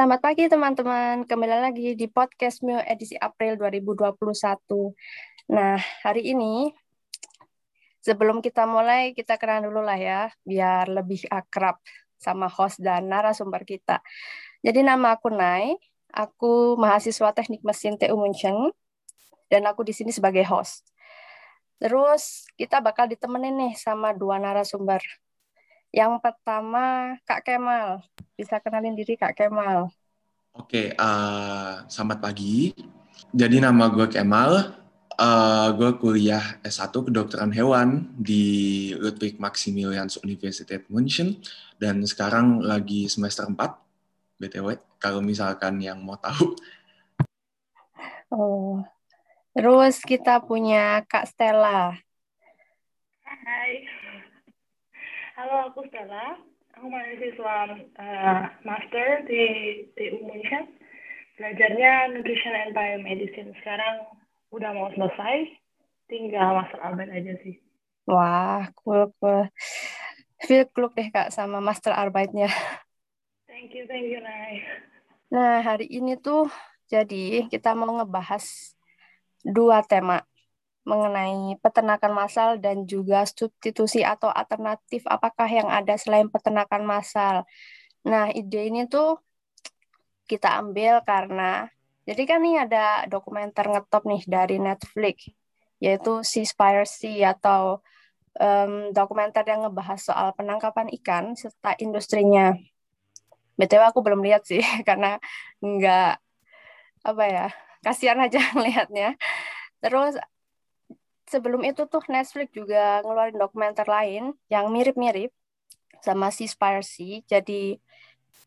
Selamat pagi teman-teman, kembali lagi di podcast Mio edisi April 2021. Nah, hari ini sebelum kita mulai, kita kenal dulu lah ya, biar lebih akrab sama host dan narasumber kita. Jadi nama aku Nai, aku mahasiswa Teknik Mesin TU München, dan aku di sini sebagai host. Terus kita bakal ditemenin nih sama dua narasumber. Yang pertama Kak Kemal. Bisa kenalin diri Kak Kemal. Oke, uh, selamat pagi. Jadi nama gue Kemal. Uh, gue kuliah S1 kedokteran hewan di Ludwig Maximilians Universität München dan sekarang lagi semester 4 BTW kalau misalkan yang mau tahu. Oh. Terus kita punya Kak Stella. Hai. Halo, aku Stella. Aku mahasiswa uh, master di TU München. Belajarnya Nutrition and Biomedicine. Sekarang udah mau selesai. Tinggal master Arbeit aja sih. Wah, cool, cool. Feel kluk deh Kak sama master Arbeitnya. Thank you, thank you, Nay. Nah, hari ini tuh jadi kita mau ngebahas dua tema mengenai peternakan massal dan juga substitusi atau alternatif apakah yang ada selain peternakan massal. Nah, ide ini tuh kita ambil karena jadi kan nih ada dokumenter ngetop nih dari Netflix yaitu Seaspiracy atau um, dokumenter yang ngebahas soal penangkapan ikan serta industrinya. BTW aku belum lihat sih karena nggak apa ya kasihan aja ngelihatnya. Terus sebelum itu tuh Netflix juga ngeluarin dokumenter lain yang mirip-mirip sama si Spiracy. Jadi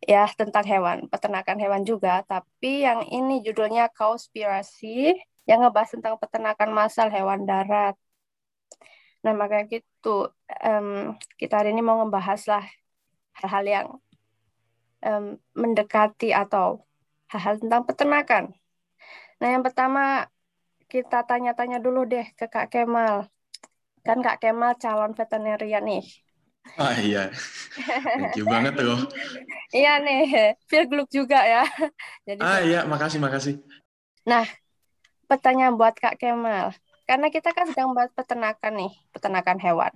ya tentang hewan, peternakan hewan juga. Tapi yang ini judulnya Cowspiracy yang ngebahas tentang peternakan massal hewan darat. Nah makanya gitu um, kita hari ini mau ngebahas lah hal-hal yang um, mendekati atau hal-hal tentang peternakan. Nah yang pertama kita tanya-tanya dulu deh ke Kak Kemal. Kan Kak Kemal calon veterinarian nih. Ah iya, thank you banget tuh. iya nih, feel gluk juga ya. Jadi, ah iya, makasih makasih. Nah, pertanyaan buat Kak Kemal. Karena kita kan sedang bahas peternakan nih, peternakan hewan.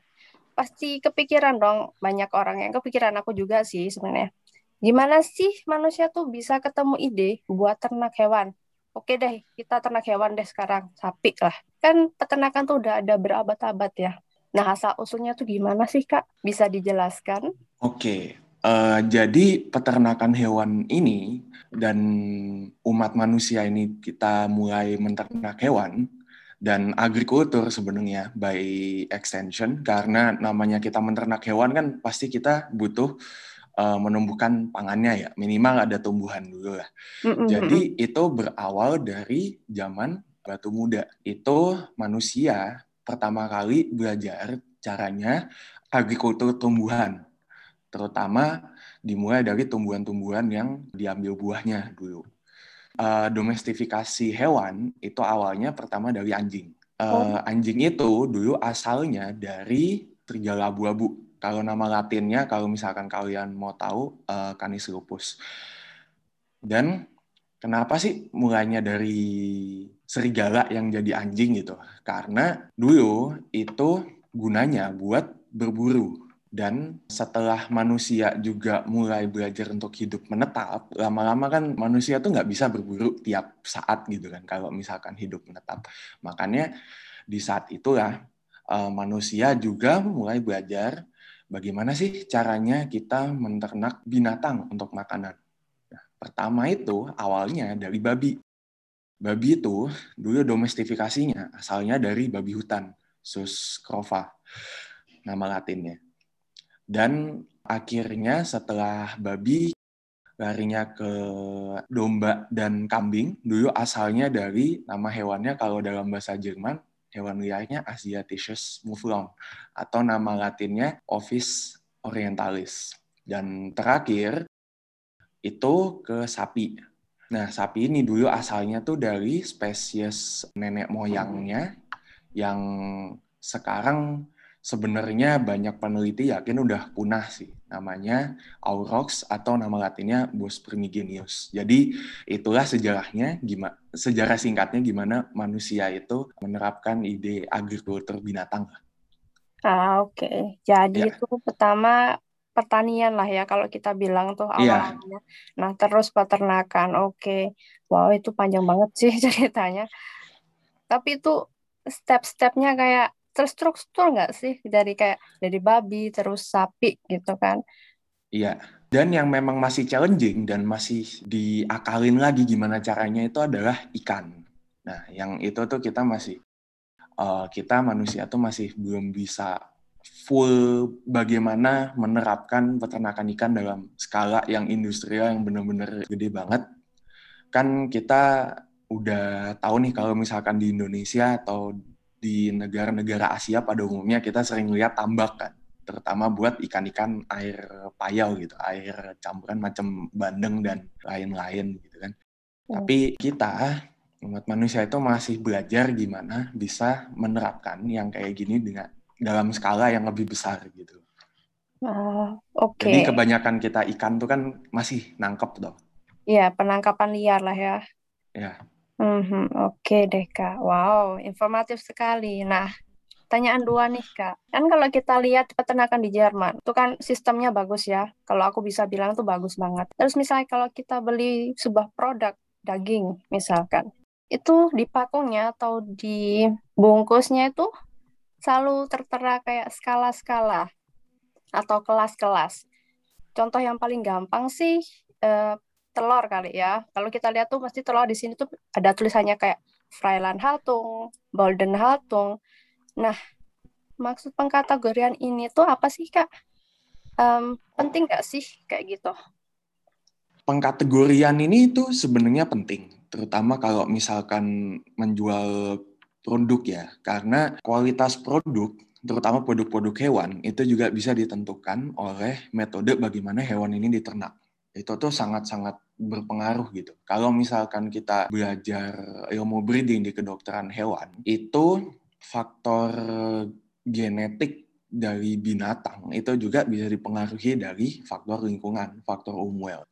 Pasti kepikiran dong banyak orang yang kepikiran aku juga sih sebenarnya. Gimana sih manusia tuh bisa ketemu ide buat ternak hewan? Oke deh kita ternak hewan deh sekarang. Sapi lah. Kan peternakan tuh udah ada berabad-abad ya. Nah asal usulnya tuh gimana sih kak? Bisa dijelaskan? Oke. Uh, jadi peternakan hewan ini dan umat manusia ini kita mulai menternak hewan dan agrikultur sebenarnya by extension. Karena namanya kita menternak hewan kan pasti kita butuh uh, menumbuhkan pangannya ya minimal ada tumbuhan dulu lah. Mm-hmm. Jadi itu berawal dari zaman batu muda. Itu manusia pertama kali belajar caranya agrikultur tumbuhan, terutama dimulai dari tumbuhan-tumbuhan yang diambil buahnya dulu. Uh, domestifikasi hewan itu awalnya pertama dari anjing. Uh, anjing itu dulu asalnya dari serigala abu-abu kalau nama latinnya, kalau misalkan kalian mau tahu, uh, Canis lupus. Dan kenapa sih mulainya dari serigala yang jadi anjing gitu? Karena dulu itu gunanya buat berburu. Dan setelah manusia juga mulai belajar untuk hidup menetap, lama-lama kan manusia tuh nggak bisa berburu tiap saat gitu kan, kalau misalkan hidup menetap. Makanya di saat itulah uh, manusia juga mulai belajar bagaimana sih caranya kita menternak binatang untuk makanan? Nah, pertama itu awalnya dari babi. Babi itu dulu domestifikasinya asalnya dari babi hutan, sus crova, nama latinnya. Dan akhirnya setelah babi larinya ke domba dan kambing, dulu asalnya dari nama hewannya kalau dalam bahasa Jerman hewan liarnya Asiaticus muflon atau nama latinnya Ovis orientalis. Dan terakhir itu ke sapi. Nah, sapi ini dulu asalnya tuh dari spesies nenek moyangnya yang sekarang sebenarnya banyak peneliti yakin udah punah sih. Namanya Aurochs atau nama latinnya Bos primigenius. Jadi itulah sejarahnya, gimana sejarah singkatnya gimana manusia itu menerapkan ide agrikultur binatang. Ah, oke. Okay. Jadi ya. itu pertama pertanian lah ya kalau kita bilang tuh iya. awalnya. Yeah. Nah, terus peternakan. Oke. Okay. Wow, itu panjang banget sih ceritanya. Tapi itu step-stepnya kayak terstruktur nggak sih dari kayak dari babi terus sapi gitu kan? Iya. Dan yang memang masih challenging dan masih diakalin lagi gimana caranya itu adalah ikan. Nah, yang itu tuh kita masih uh, kita manusia tuh masih belum bisa full bagaimana menerapkan peternakan ikan dalam skala yang industrial yang benar-benar gede banget. Kan kita udah tahu nih kalau misalkan di Indonesia atau di negara-negara Asia pada umumnya kita sering lihat tambak kan, terutama buat ikan-ikan air payau gitu, air campuran macam bandeng dan lain-lain gitu kan. Hmm. Tapi kita umat manusia itu masih belajar gimana bisa menerapkan yang kayak gini dengan dalam skala yang lebih besar gitu. Uh, Oke. Okay. Jadi kebanyakan kita ikan tuh kan masih nangkep dong. Iya, penangkapan liar lah ya. Ya. Mhm, oke deh Kak. Wow, informatif sekali. Nah, pertanyaan dua nih Kak. Kan kalau kita lihat peternakan di Jerman, itu kan sistemnya bagus ya. Kalau aku bisa bilang tuh bagus banget. Terus misalnya kalau kita beli sebuah produk daging misalkan, itu di pakungnya atau di bungkusnya itu selalu tertera kayak skala-skala atau kelas-kelas. Contoh yang paling gampang sih eh, telur kali ya. Kalau kita lihat tuh pasti telur di sini tuh ada tulisannya kayak Freiland Haltung, Golden Haltung. Nah, maksud pengkategorian ini tuh apa sih kak? Um, penting nggak sih kayak gitu? Pengkategorian ini tuh sebenarnya penting, terutama kalau misalkan menjual produk ya, karena kualitas produk terutama produk-produk hewan itu juga bisa ditentukan oleh metode bagaimana hewan ini diternak itu tuh sangat-sangat berpengaruh gitu. Kalau misalkan kita belajar ilmu breeding di kedokteran hewan, itu faktor genetik dari binatang itu juga bisa dipengaruhi dari faktor lingkungan, faktor umwelt.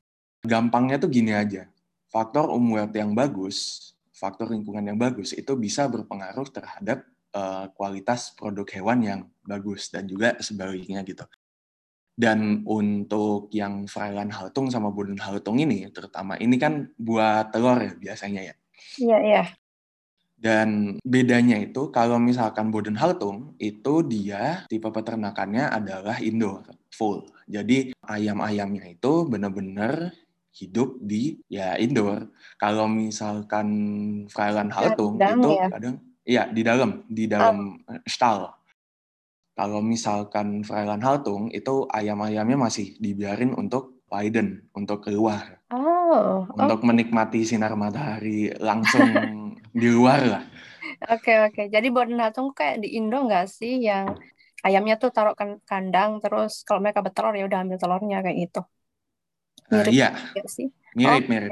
Gampangnya tuh gini aja, faktor umwelt yang bagus, faktor lingkungan yang bagus itu bisa berpengaruh terhadap uh, kualitas produk hewan yang bagus dan juga sebaliknya gitu. Dan untuk yang Freiland Haltung sama Boden Haltung ini, terutama ini kan buat telur ya biasanya ya. Iya, iya. Dan bedanya itu kalau misalkan Boden Haltung itu dia tipe peternakannya adalah indoor full. Jadi ayam-ayamnya itu benar-benar hidup di ya indoor. Kalau misalkan Freiland Haltung ya, itu ya? kadang iya di dalam di dalam oh. stall kalau misalkan Freiland Haltung itu ayam-ayamnya masih dibiarin untuk Biden untuk keluar. Oh. Untuk okay. menikmati sinar matahari langsung di luar lah. Oke okay, oke. Okay. Jadi Borden Haltung kayak di Indo nggak sih yang ayamnya tuh taruh kan kandang terus kalau mereka bertelur ya udah ambil telurnya kayak gitu. Mirip uh, iya. sih? Mirip, okay. mirip.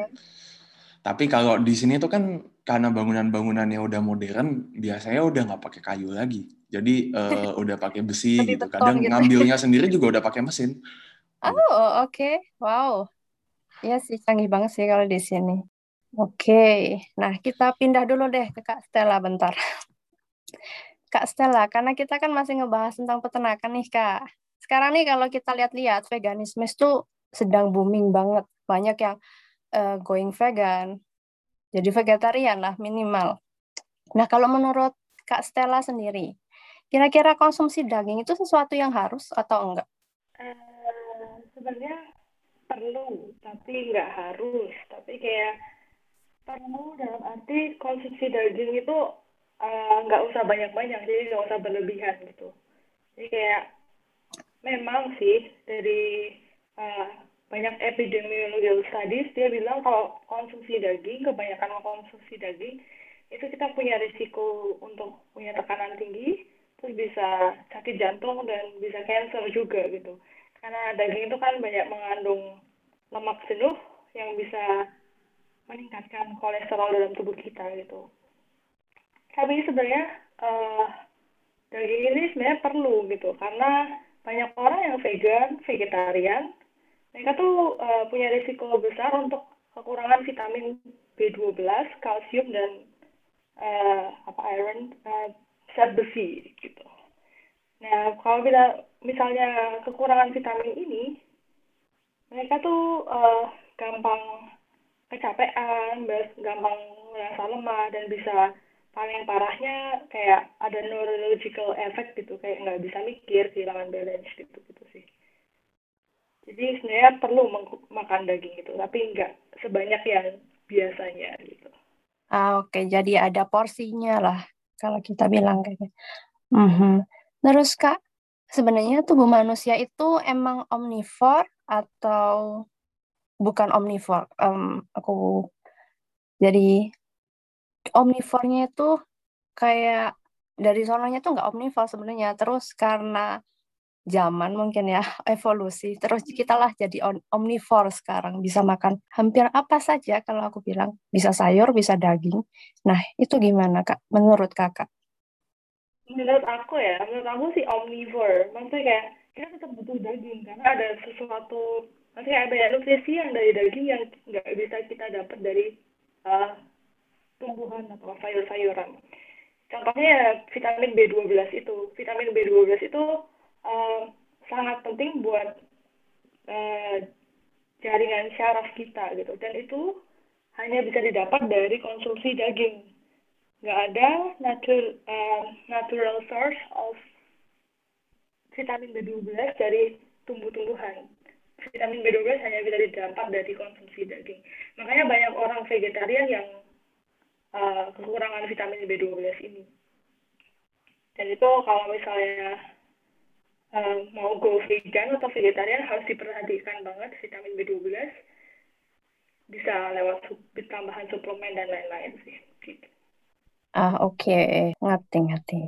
Tapi kalau di sini tuh kan karena bangunan-bangunannya udah modern, biasanya udah nggak pakai kayu lagi. Jadi uh, udah pakai besi gitu. Kadang gitu. ngambilnya sendiri juga udah pakai mesin. Oh, oke. Okay. Wow. Iya sih, canggih banget sih kalau di sini. Oke. Okay. Nah, kita pindah dulu deh ke Kak Stella bentar. Kak Stella, karena kita kan masih ngebahas tentang peternakan nih, Kak. Sekarang nih kalau kita lihat-lihat, veganisme itu sedang booming banget. Banyak yang uh, going vegan, jadi vegetarian lah minimal. Nah kalau menurut Kak Stella sendiri, kira-kira konsumsi daging itu sesuatu yang harus atau enggak? Uh, sebenarnya perlu, tapi nggak harus. Tapi kayak perlu dalam arti konsumsi daging itu uh, nggak usah banyak-banyak, jadi nggak usah berlebihan gitu. Jadi kayak memang sih dari uh, banyak epidemiological studies dia bilang kalau konsumsi daging kebanyakan konsumsi daging itu kita punya risiko untuk punya tekanan tinggi terus bisa sakit jantung dan bisa cancer juga gitu. Karena daging itu kan banyak mengandung lemak jenuh yang bisa meningkatkan kolesterol dalam tubuh kita gitu. Tapi sebenarnya uh, daging ini sebenarnya perlu gitu karena banyak orang yang vegan, vegetarian, mereka tuh uh, punya risiko besar untuk kekurangan vitamin B12, kalsium dan uh, apa iron, uh, zat besi gitu. Nah, kalau kita misalnya kekurangan vitamin ini, mereka tuh uh, gampang kecapean, gampang merasa lemah dan bisa paling parahnya kayak ada neurological effect gitu kayak nggak bisa mikir kehilangan balance gitu gitu sih jadi sebenarnya perlu makan daging itu tapi nggak sebanyak yang biasanya gitu ah oke okay. jadi ada porsinya lah kalau kita bilang kayak gitu. mm -hmm. terus kak sebenarnya tubuh manusia itu emang omnivore atau bukan omnivore um, aku jadi omnivornya itu kayak dari sononya tuh nggak omnivore sebenarnya terus karena zaman mungkin ya evolusi. Terus kita lah jadi omnivore sekarang. Bisa makan hampir apa saja kalau aku bilang. Bisa sayur bisa daging. Nah itu gimana kak? Menurut kakak? Menurut aku ya menurut aku sih omnivore. Maksudnya kayak kita tetap butuh daging. Karena ada sesuatu maksudnya ada nutrisi yang dari daging yang nggak bisa kita dapat dari uh, tumbuhan atau sayur-sayuran. Contohnya ya, vitamin B12 itu. Vitamin B12 itu uh, sangat penting buat uh, jaringan syaraf kita gitu. Dan itu hanya bisa didapat dari konsumsi daging. Nggak ada natural, uh, natural source of vitamin B12 dari tumbuh-tumbuhan. Vitamin B12 hanya bisa didapat dari konsumsi daging. Makanya banyak orang vegetarian yang uh, kekurangan vitamin B12 ini. Dan itu kalau misalnya uh, mau go vegan atau vegetarian harus diperhatikan banget vitamin B12 bisa lewat tambahan suplemen dan lain-lain sih. Gitu. Ah oke, okay. ngerti ngerti.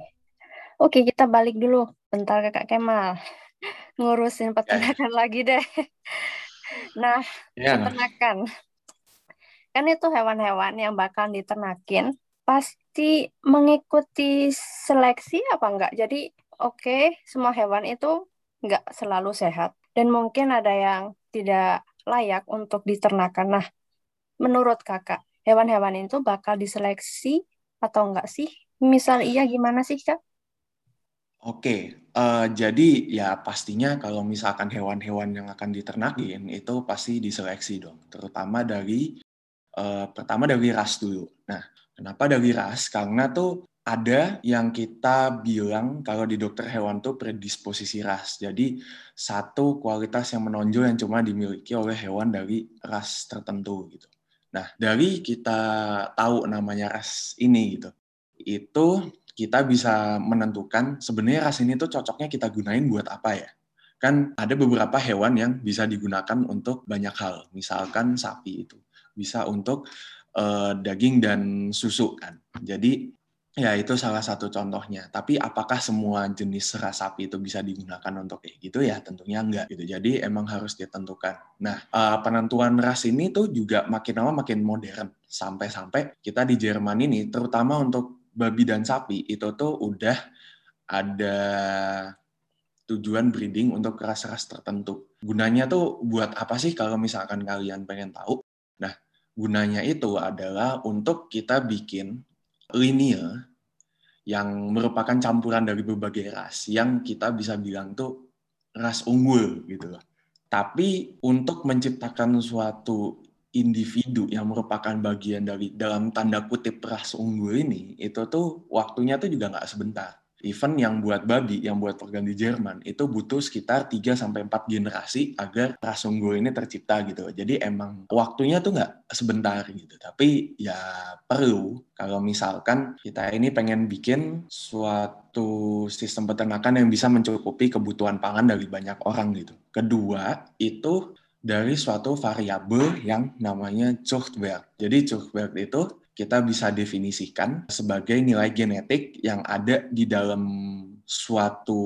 Oke kita balik dulu, bentar kakak Kemal ngurusin peternakan ya. lagi deh. Nah, ya. peternakan kan itu hewan-hewan yang bakal diternakin pasti mengikuti seleksi apa enggak. Jadi oke, okay, semua hewan itu enggak selalu sehat dan mungkin ada yang tidak layak untuk diternakan. Nah, menurut kakak, hewan-hewan itu bakal diseleksi atau enggak sih? Misal iya gimana sih kak? Oke, uh, jadi ya pastinya kalau misalkan hewan-hewan yang akan diternakin itu pasti diseleksi dong, terutama dari uh, pertama dari ras dulu. Nah, kenapa dari ras? Karena tuh ada yang kita bilang kalau di dokter hewan tuh predisposisi ras. Jadi satu kualitas yang menonjol yang cuma dimiliki oleh hewan dari ras tertentu gitu. Nah, dari kita tahu namanya ras ini gitu, itu kita bisa menentukan sebenarnya ras ini tuh cocoknya kita gunain buat apa ya. Kan ada beberapa hewan yang bisa digunakan untuk banyak hal, misalkan sapi itu bisa untuk uh, daging dan susu kan. Jadi ya itu salah satu contohnya. Tapi apakah semua jenis ras sapi itu bisa digunakan untuk kayak gitu ya? Tentunya enggak gitu. Jadi emang harus ditentukan. Nah, uh, penentuan ras ini tuh juga makin lama makin modern. Sampai-sampai kita di Jerman ini terutama untuk babi dan sapi itu tuh udah ada tujuan breeding untuk ras-ras tertentu. Gunanya tuh buat apa sih kalau misalkan kalian pengen tahu? Nah, gunanya itu adalah untuk kita bikin linear yang merupakan campuran dari berbagai ras yang kita bisa bilang tuh ras unggul gitu loh. Tapi untuk menciptakan suatu individu yang merupakan bagian dari dalam tanda kutip ras unggul ini itu tuh waktunya tuh juga nggak sebentar event yang buat babi, yang buat organ di Jerman, itu butuh sekitar 3-4 generasi agar ras unggul ini tercipta gitu. Jadi emang waktunya tuh nggak sebentar gitu. Tapi ya perlu kalau misalkan kita ini pengen bikin suatu sistem peternakan yang bisa mencukupi kebutuhan pangan dari banyak orang gitu. Kedua, itu dari suatu variabel yang namanya Zuchtwert. Jadi Zuchtwert itu kita bisa definisikan sebagai nilai genetik yang ada di dalam suatu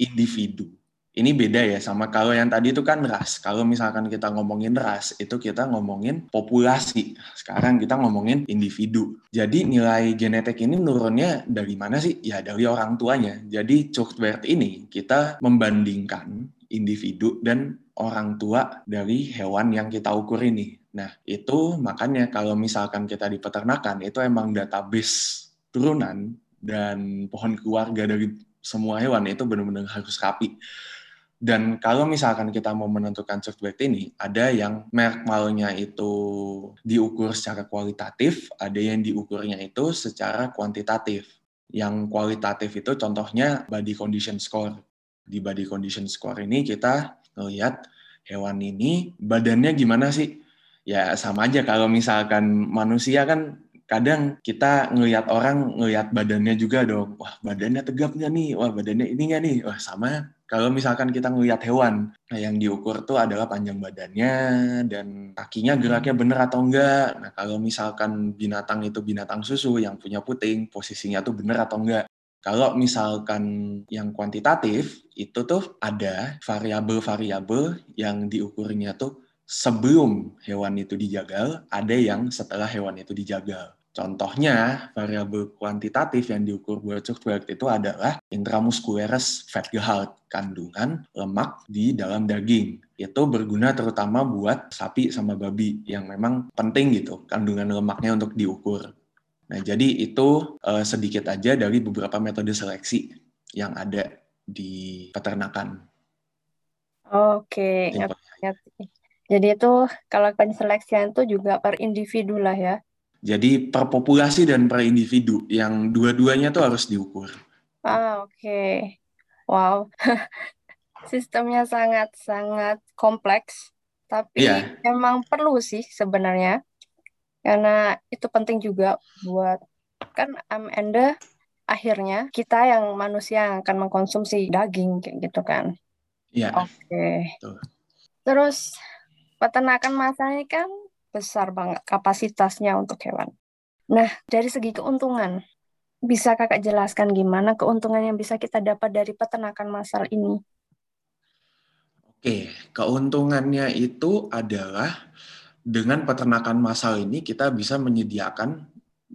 individu. Ini beda ya sama kalau yang tadi itu kan ras. Kalau misalkan kita ngomongin ras, itu kita ngomongin populasi. Sekarang kita ngomongin individu. Jadi nilai genetik ini nurunnya dari mana sih? Ya dari orang tuanya. Jadi Churchward ini kita membandingkan individu dan orang tua dari hewan yang kita ukur ini. Nah, itu makanya kalau misalkan kita di peternakan, itu emang database turunan dan pohon keluarga dari semua hewan itu benar-benar harus rapi. Dan kalau misalkan kita mau menentukan soft weight ini, ada yang merek malnya itu diukur secara kualitatif, ada yang diukurnya itu secara kuantitatif. Yang kualitatif itu contohnya body condition score. Di body condition score ini kita melihat hewan ini badannya gimana sih? Ya sama aja kalau misalkan manusia kan kadang kita ngelihat orang ngelihat badannya juga dong. Wah badannya tegap nggak nih? Wah badannya ini nggak nih? Wah sama kalau misalkan kita ngelihat hewan, nah yang diukur tuh adalah panjang badannya dan kakinya geraknya bener atau enggak. Nah kalau misalkan binatang itu binatang susu yang punya puting, posisinya tuh bener atau enggak. Kalau misalkan yang kuantitatif, itu tuh ada variabel-variabel yang diukurnya tuh sebelum hewan itu dijagal, ada yang setelah hewan itu dijagal. Contohnya, variabel kuantitatif yang diukur buat Zuckerberg itu adalah intramuscularis fat gehalt, kandungan lemak di dalam daging. Itu berguna terutama buat sapi sama babi yang memang penting gitu, kandungan lemaknya untuk diukur. Nah, jadi itu uh, sedikit aja dari beberapa metode seleksi yang ada di peternakan. Oke, Jadi itu kalau penyeleksian itu juga per individu lah ya. Jadi per populasi dan per individu yang dua-duanya tuh harus diukur. Ah, oke. Okay. Wow. Sistemnya sangat-sangat kompleks, tapi yeah. memang perlu sih sebenarnya. Karena itu penting juga buat kan um, ende akhirnya kita yang manusia yang akan mengkonsumsi daging kayak gitu kan. Iya. Oke. Okay. Terus peternakan masanya kan besar banget kapasitasnya untuk hewan. Nah, dari segi keuntungan, bisa kakak jelaskan gimana keuntungan yang bisa kita dapat dari peternakan massal ini? Oke, keuntungannya itu adalah dengan peternakan massal ini kita bisa menyediakan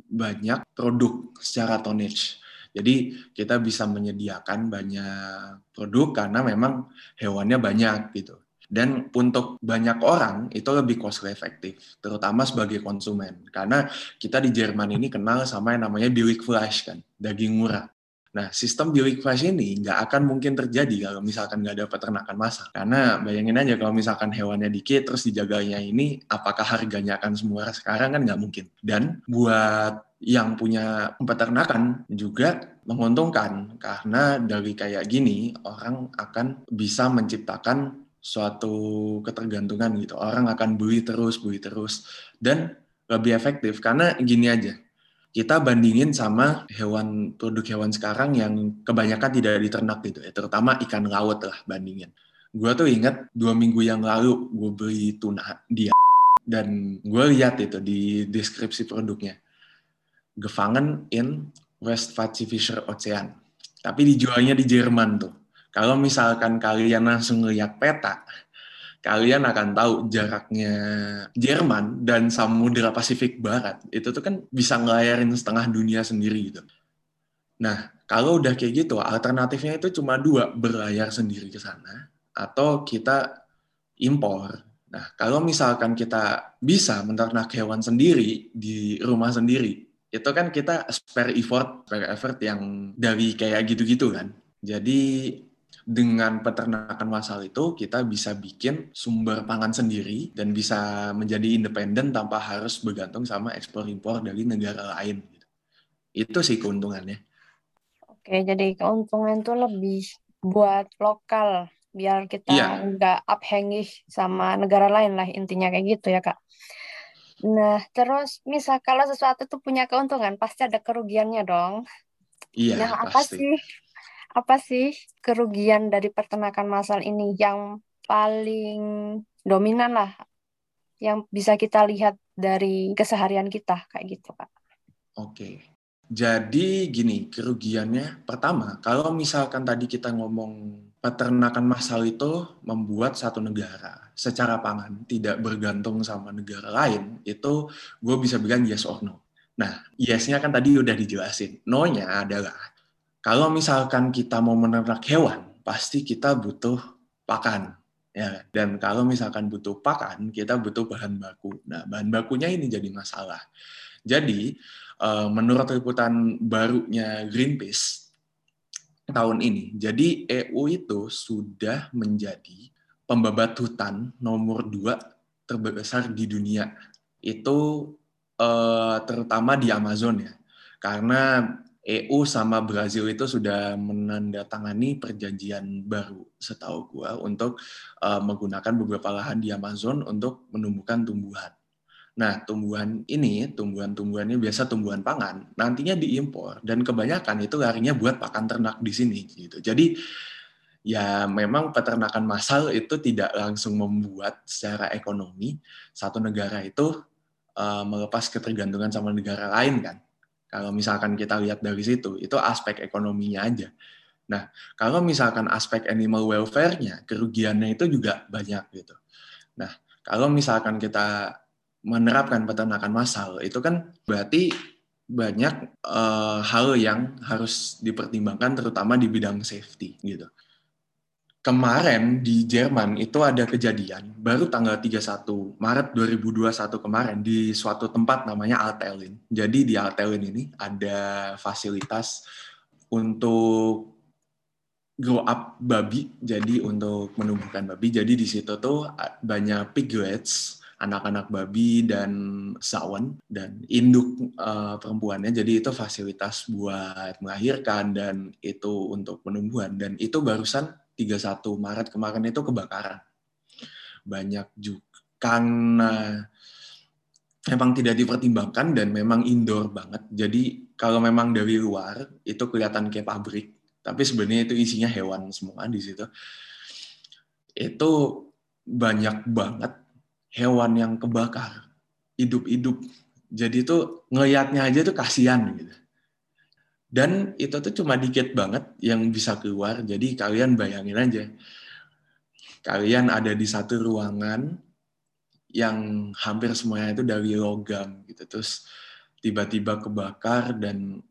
banyak produk secara tonnage. Jadi kita bisa menyediakan banyak produk karena memang hewannya banyak gitu. Dan untuk banyak orang itu lebih cost efektif, terutama sebagai konsumen. Karena kita di Jerman ini kenal sama yang namanya Billig Flash kan, daging murah. Nah, sistem Billig Flash ini nggak akan mungkin terjadi kalau misalkan nggak ada peternakan massa. Karena bayangin aja kalau misalkan hewannya dikit terus dijaganya ini, apakah harganya akan semua sekarang kan nggak mungkin. Dan buat yang punya peternakan juga menguntungkan karena dari kayak gini orang akan bisa menciptakan suatu ketergantungan gitu. Orang akan beli terus, beli terus. Dan lebih efektif karena gini aja. Kita bandingin sama hewan produk hewan sekarang yang kebanyakan tidak diternak gitu ya, terutama ikan laut lah bandingin. Gue tuh inget dua minggu yang lalu gue beli tuna dia dan gue lihat itu di deskripsi produknya. Gefangen in West Fisher Ocean. Tapi dijualnya di Jerman tuh kalau misalkan kalian langsung lihat peta, kalian akan tahu jaraknya Jerman dan Samudra Pasifik Barat itu tuh kan bisa ngelayarin setengah dunia sendiri gitu. Nah, kalau udah kayak gitu, alternatifnya itu cuma dua, berlayar sendiri ke sana atau kita impor. Nah, kalau misalkan kita bisa menternak hewan sendiri di rumah sendiri, itu kan kita spare effort, spare effort yang dari kayak gitu-gitu kan. Jadi dengan peternakan massal itu kita bisa bikin sumber pangan sendiri dan bisa menjadi independen tanpa harus bergantung sama ekspor impor dari negara lain. Gitu. Itu sih keuntungannya. Oke, jadi keuntungan itu lebih buat lokal biar kita iya. nggak abhängig sama negara lain lah intinya kayak gitu ya kak. Nah terus misal kalau sesuatu itu punya keuntungan pasti ada kerugiannya dong. Iya nah, pasti. apa sih apa sih kerugian dari peternakan massal ini yang paling dominan lah yang bisa kita lihat dari keseharian kita kayak gitu Kak. Oke. Jadi gini, kerugiannya pertama, kalau misalkan tadi kita ngomong peternakan massal itu membuat satu negara secara pangan tidak bergantung sama negara lain, itu gue bisa bilang yes or no. Nah, yes-nya kan tadi udah dijelasin. No-nya adalah kalau misalkan kita mau menernak hewan, pasti kita butuh pakan. Ya, dan kalau misalkan butuh pakan, kita butuh bahan baku. Nah, bahan bakunya ini jadi masalah. Jadi, eh, menurut liputan barunya Greenpeace, tahun ini. Jadi EU itu sudah menjadi pembabat hutan nomor dua terbesar di dunia. Itu eh, terutama di Amazon ya. Karena EU sama Brazil itu sudah menandatangani perjanjian baru setahu gua untuk eh, menggunakan beberapa lahan di Amazon untuk menumbuhkan tumbuhan. Nah, tumbuhan ini, tumbuhan-tumbuhannya biasa tumbuhan pangan, nantinya diimpor dan kebanyakan itu larinya buat pakan ternak di sini gitu. Jadi ya memang peternakan massal itu tidak langsung membuat secara ekonomi satu negara itu uh, melepas ketergantungan sama negara lain kan. Kalau misalkan kita lihat dari situ, itu aspek ekonominya aja. Nah, kalau misalkan aspek animal welfare-nya, kerugiannya itu juga banyak gitu. Nah, kalau misalkan kita menerapkan peternakan massal itu kan berarti banyak uh, hal yang harus dipertimbangkan terutama di bidang safety gitu. Kemarin di Jerman itu ada kejadian baru tanggal 31 Maret 2021 kemarin di suatu tempat namanya Altelin. Jadi di Altelin ini ada fasilitas untuk grow up babi jadi untuk menumbuhkan babi. Jadi di situ tuh banyak piglets anak-anak babi dan sawan dan induk uh, perempuannya. Jadi itu fasilitas buat melahirkan dan itu untuk penumbuhan dan itu barusan 31 Maret kemarin itu kebakaran. Banyak juga karena memang tidak dipertimbangkan dan memang indoor banget. Jadi kalau memang dari luar itu kelihatan kayak pabrik, tapi sebenarnya itu isinya hewan semua di situ. Itu banyak banget hewan yang kebakar hidup-hidup. Jadi tuh ngelihatnya aja tuh kasihan gitu. Dan itu tuh cuma dikit banget yang bisa keluar. Jadi kalian bayangin aja. Kalian ada di satu ruangan yang hampir semuanya itu dari logam gitu. Terus tiba-tiba kebakar dan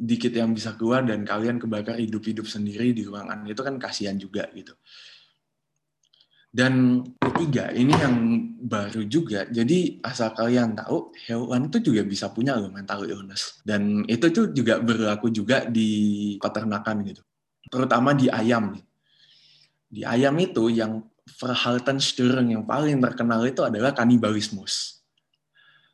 dikit yang bisa keluar dan kalian kebakar hidup-hidup sendiri di ruangan itu kan kasihan juga gitu. Dan ketiga, ini yang baru juga. Jadi asal kalian tahu, hewan itu juga bisa punya loh mental illness. Dan itu tuh juga berlaku juga di peternakan gitu. Terutama di ayam. Di ayam itu yang Verhaltensstörung yang paling terkenal itu adalah kanibalismus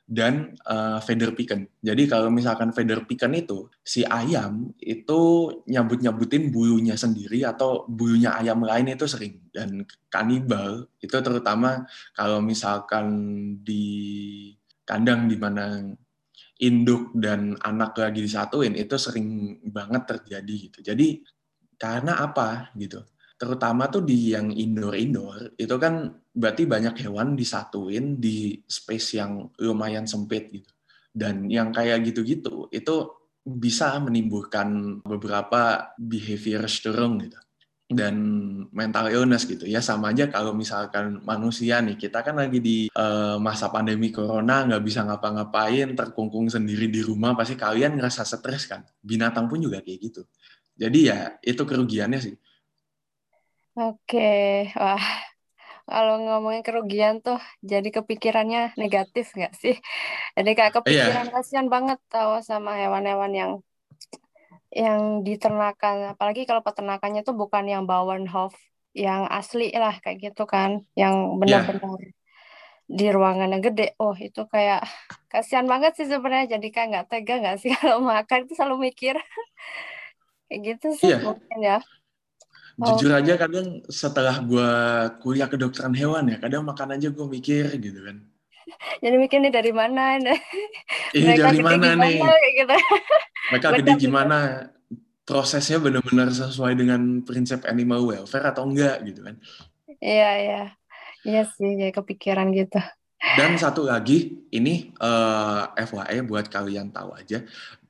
dan uh, feather picken. Jadi kalau misalkan feather picken itu si ayam itu nyabut-nyabutin bulunya sendiri atau bulunya ayam lain itu sering dan kanibal itu terutama kalau misalkan di kandang di mana induk dan anak lagi disatuin itu sering banget terjadi gitu. Jadi karena apa gitu? Terutama tuh di yang indoor-indoor itu kan berarti banyak hewan disatuin di space yang lumayan sempit gitu. Dan yang kayak gitu-gitu itu bisa menimbulkan beberapa behavior störung gitu. Dan mental illness gitu. Ya sama aja kalau misalkan manusia nih kita kan lagi di uh, masa pandemi corona nggak bisa ngapa-ngapain terkungkung sendiri di rumah pasti kalian ngerasa stres kan. Binatang pun juga kayak gitu. Jadi ya itu kerugiannya sih Oke, wah, kalau ngomongin kerugian tuh jadi kepikirannya negatif nggak sih? Jadi kayak Iya, kepikiran kasihan banget tahu sama hewan-hewan yang yang diternakan, apalagi kalau peternakannya tuh bukan yang Bauernhof yang asli lah kayak gitu kan, yang iya, benar-benar di ruangan yang gede. Oh, itu kayak kasihan banget sih sebenarnya. Jadi kayak nggak tega nggak sih kalau makan itu selalu mikir kayak gitu sih iya. mungkin ya. Jujur aja kadang setelah gue kuliah kedokteran hewan ya, kadang makan aja gue mikir gitu kan. Jadi mikir nih dari mana? Ini Mereka dari gede mana gimana nih? gitu. Mereka gede gimana? Prosesnya benar-benar sesuai dengan prinsip animal welfare atau enggak gitu kan. Iya, iya. Iya sih, kayak kepikiran gitu. Dan satu lagi, ini eh, FYI buat kalian tahu aja,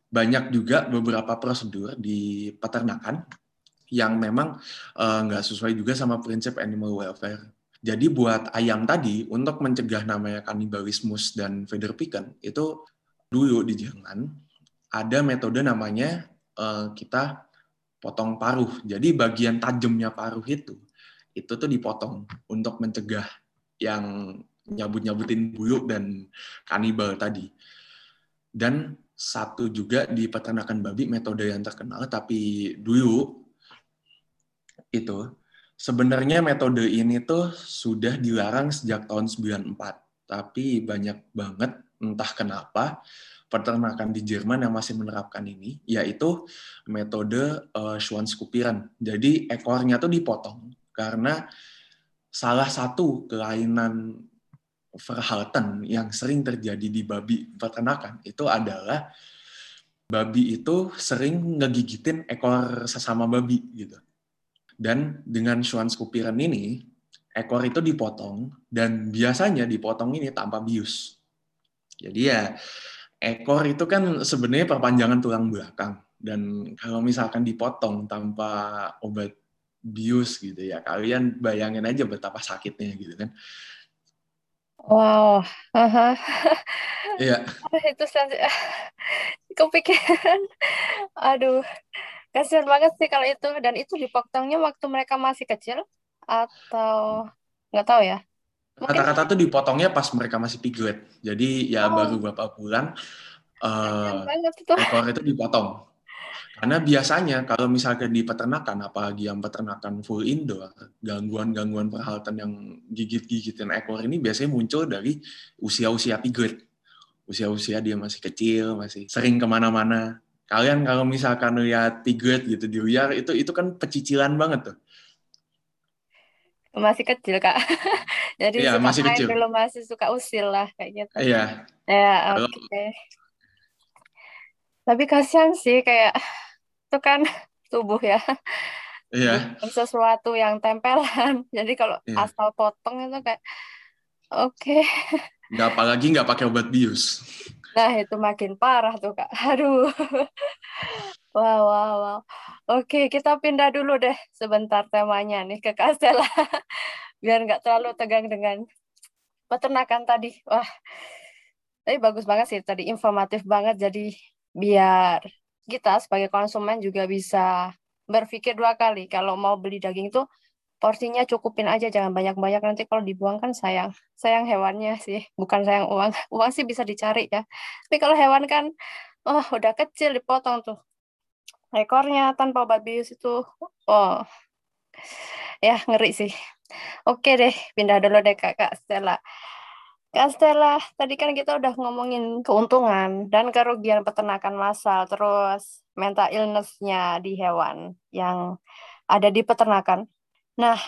banyak juga beberapa prosedur di peternakan yang memang eh, nggak uh, sesuai juga sama prinsip animal welfare. Jadi buat ayam tadi untuk mencegah namanya kanibalismus dan Federpiken itu dulu di Jerman ada metode namanya uh, kita potong paruh. Jadi bagian tajamnya paruh itu itu tuh dipotong untuk mencegah yang nyabut-nyabutin bulu dan kanibal tadi. Dan satu juga di peternakan babi metode yang terkenal tapi dulu itu sebenarnya metode ini tuh sudah dilarang sejak tahun 94 tapi banyak banget entah kenapa peternakan di Jerman yang masih menerapkan ini yaitu metode uh, Schwanzkupieren. Jadi ekornya tuh dipotong karena salah satu kelainan Verhalten yang sering terjadi di babi peternakan itu adalah babi itu sering ngegigitin ekor sesama babi gitu. Dan dengan Schwanzkupieren ini, ekor itu dipotong dan biasanya dipotong ini tanpa bius. Jadi ya ekor itu kan sebenarnya perpanjangan tulang belakang dan kalau misalkan dipotong tanpa obat bius gitu ya kalian bayangin aja betapa sakitnya gitu kan Wow, aha. Iya. Itu kepikiran. Aduh, kasihan banget sih kalau itu. Dan itu dipotongnya waktu mereka masih kecil atau nggak tahu ya? Mungkin Kata-kata tuh dipotongnya pas mereka masih piglet. Jadi ya Oh, baru beberapa bulan banget itu. ekor itu dipotong. Karena biasanya kalau misalkan di peternakan, apalagi yang peternakan full indoor, gangguan-gangguan perhalatan yang gigit-gigitin ekor ini biasanya muncul dari usia-usia piglet. Usia-usia dia masih kecil, masih sering ke mana-mana. Kalian kalau misalkan lihat piglet gitu di liar, itu itu kan pecicilan banget tuh. Masih kecil, Kak. Jadi Iya, masih main kecil. dulu, masih suka usil lah kayak gitu. Iya, Ya, oke. Tapi kasihan sih kayak itu kan tubuh ya. iya, Bukan sesuatu yang tempelan. Jadi kalau iya. asal potong itu kayak oke. Nggak apalagi nggak pakai obat bius. Nah, itu makin parah tuh, Kak. Aduh. Wow, wow, wow. Oke, kita pindah dulu deh sebentar temanya nih ke Kastela. Biar nggak terlalu tegang dengan peternakan tadi. Wah, tapi bagus banget sih tadi, informatif banget. Jadi biar kita sebagai konsumen juga bisa berpikir dua kali. Kalau mau beli daging itu porsinya cukupin aja, jangan banyak-banyak. Nanti kalau dibuang kan sayang. Sayang hewannya sih, bukan sayang uang. Uang sih bisa dicari ya. Tapi kalau hewan kan, oh udah kecil dipotong tuh ekornya tanpa obat bius itu oh ya ngeri sih oke deh pindah dulu deh kak kak Stella kak Stella tadi kan kita udah ngomongin keuntungan dan kerugian peternakan massal terus mental illness-nya di hewan yang ada di peternakan nah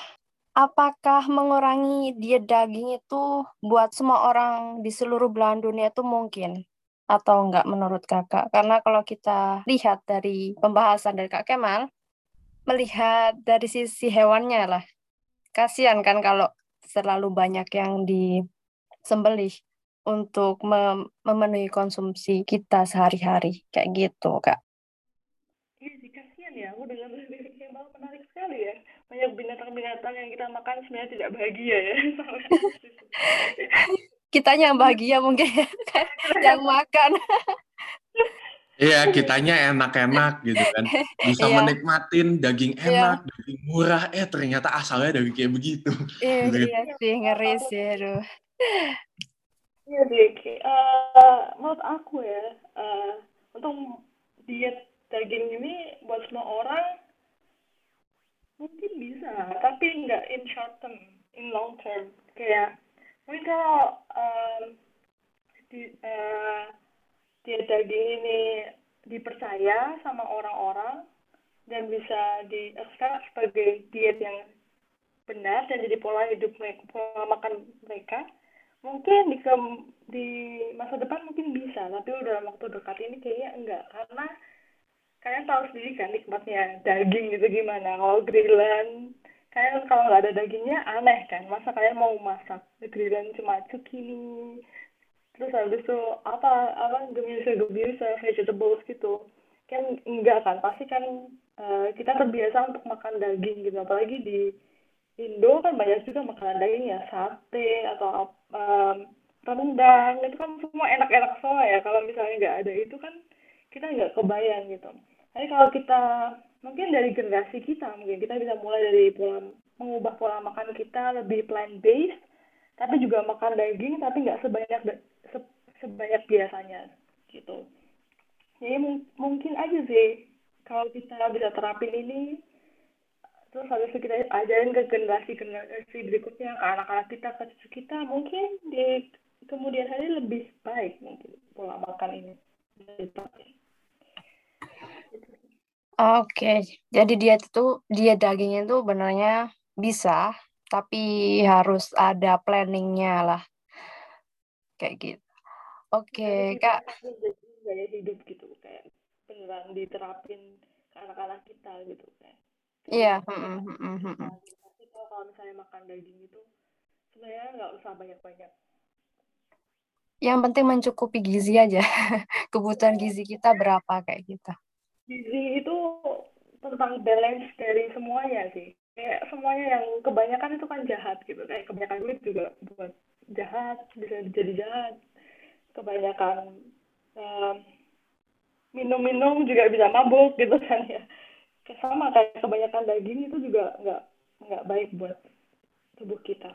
apakah mengurangi diet daging itu buat semua orang di seluruh belahan dunia itu mungkin atau enggak menurut kakak? Karena kalau kita lihat dari pembahasan dari Kak Kemal, melihat dari sisi hewannya lah, kasihan kan kalau selalu banyak yang disembelih untuk mem memenuhi konsumsi kita sehari-hari kayak gitu kak. Iya sih kasihan ya, aku dengar menarik sekali ya. Banyak binatang-binatang yang kita makan sebenarnya tidak bahagia ya. kitanya yang bahagia mungkin ya, yang makan. Iya, kitanya enak-enak gitu kan. Bisa Iya, menikmatin daging iya, enak, daging murah, eh ternyata asalnya dari kayak begitu. iya, Gitu kan. iya sih, ngeri sih, aduh. Iya deh, Ki. Eh, menurut aku ya, eh, untuk diet daging ini buat semua orang mungkin bisa, tapi nggak in short term, in long term. Kayak mungkin kalau em, di, eh, diet daging ini dipercaya sama orang-orang dan bisa diekspek sebagai diet yang benar dan jadi pola hidup mereka, pola makan mereka, mungkin di ke- di masa depan mungkin bisa, tapi udah waktu dekat ini kayaknya enggak karena kalian tahu sendiri kan nikmatnya daging itu gimana. Kalau grillan, kalian kalau nggak ada dagingnya aneh kan, masa kalian mau masak grillan cuma zucchini, terus habis itu apa apa gemisa gemisa vegetables gitu. Kan enggak kan? Pasti kan uh, kita terbiasa untuk makan daging gitu. Apalagi di Indo kan banyak juga makanan daging ya sate atau um, rendang. Itu kan semua enak-enak semua ya. Kalau misalnya nggak ada itu kan kita nggak kebayang gitu. Tapi kalau kita mungkin dari generasi kita mungkin kita bisa mulai dari pola mengubah pola makan kita lebih plant based tapi juga makan daging tapi nggak sebanyak se, sebanyak biasanya gitu. Jadi mungkin aja sih kalau kita bisa terapin ini terus habis kita ajarin ke generasi generasi berikutnya anak-anak kita ke cucu kita mungkin di kemudian hari lebih baik mungkin pola makan ini Oke, jadi dia itu dia dagingnya itu benarnya bisa, tapi harus ada planningnya lah, kayak gitu. Oke, kak. Gaya hidup gitu, kayak beneran diterapin ke anak-anak kita gitu kayak. Iya. Tapi kalau misalnya makan daging itu sebenarnya nggak usah banyak-banyak. Yang penting mencukupi gizi aja. Kebutuhan gizi kita berapa kayak gitu gizi itu tentang balance dari semuanya sih. Kayak semuanya yang kebanyakan itu kan jahat gitu. Kayak kebanyakan duit juga buat jahat bisa jadi jahat. Kebanyakan minum-minum juga bisa mabuk gitu kan ya. Sama kayak kebanyakan daging itu juga nggak nggak baik buat tubuh kita.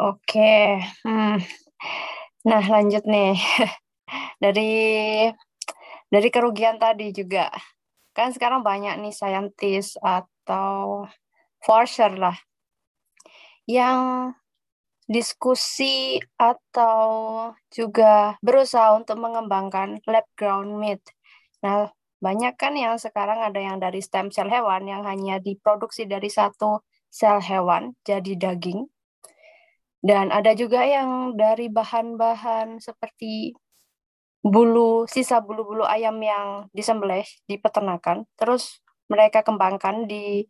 Oke hmm. nah lanjut nih dari dari kerugian tadi juga kan sekarang banyak nih saintis atau forcer lah yang diskusi atau juga berusaha untuk mengembangkan lab ground meat. Nah, banyak kan yang sekarang ada yang dari stem cell hewan yang hanya diproduksi dari satu sel hewan jadi daging. Dan ada juga yang dari bahan-bahan seperti bulu sisa bulu-bulu ayam yang disembelih di peternakan terus mereka kembangkan di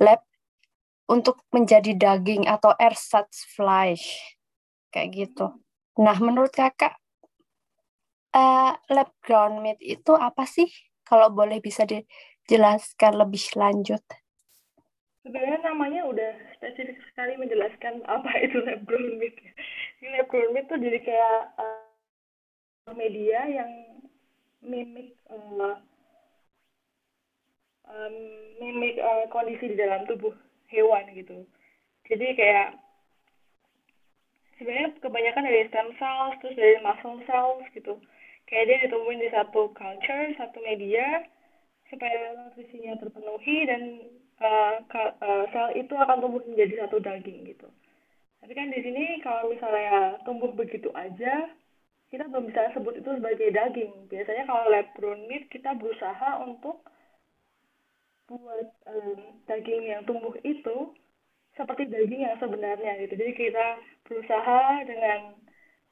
lab untuk menjadi daging atau ersatz flesh kayak gitu. Nah, menurut kakak uh, lab ground meat itu apa sih? Kalau boleh bisa dijelaskan lebih lanjut. Sebenarnya namanya udah spesifik sekali menjelaskan apa itu lab ground meat. Ini lab ground meat tuh jadi kayak uh, media yang mimik uh, um, mimik uh, kondisi di dalam tubuh hewan gitu. Jadi kayak sebenarnya kebanyakan dari stem cells terus dari muscle cells gitu. Kayak dia ditemuin di satu culture, satu media supaya nutrisinya terpenuhi dan uh, uh, sel itu akan tumbuh menjadi satu daging gitu. Tapi kan di sini kalau misalnya tumbuh begitu aja, kita belum bisa sebut itu sebagai daging. Biasanya kalau lab meat kita berusaha untuk buat um, daging yang tumbuh itu seperti daging yang sebenarnya gitu. Jadi kita berusaha dengan